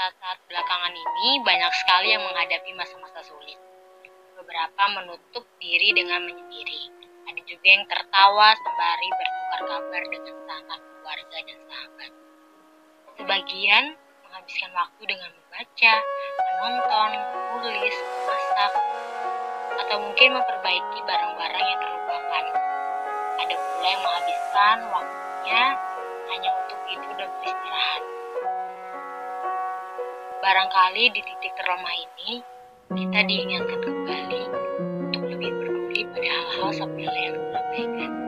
saat-saat belakangan ini banyak sekali yang menghadapi masa-masa sulit. Beberapa menutup diri dengan menyendiri. Ada juga yang tertawa sembari bertukar kabar dengan sanak keluarga dan sahabat. Sebagian menghabiskan waktu dengan membaca, menonton, menulis, memasak, atau mungkin memperbaiki barang-barang yang terlupakan. Ada pula yang menghabiskan waktunya hanya untuk tidur dan beristirahat. Barangkali di titik terlemah ini, kita diingatkan kembali untuk lebih peduli pada hal-hal sepele yang terabaikan.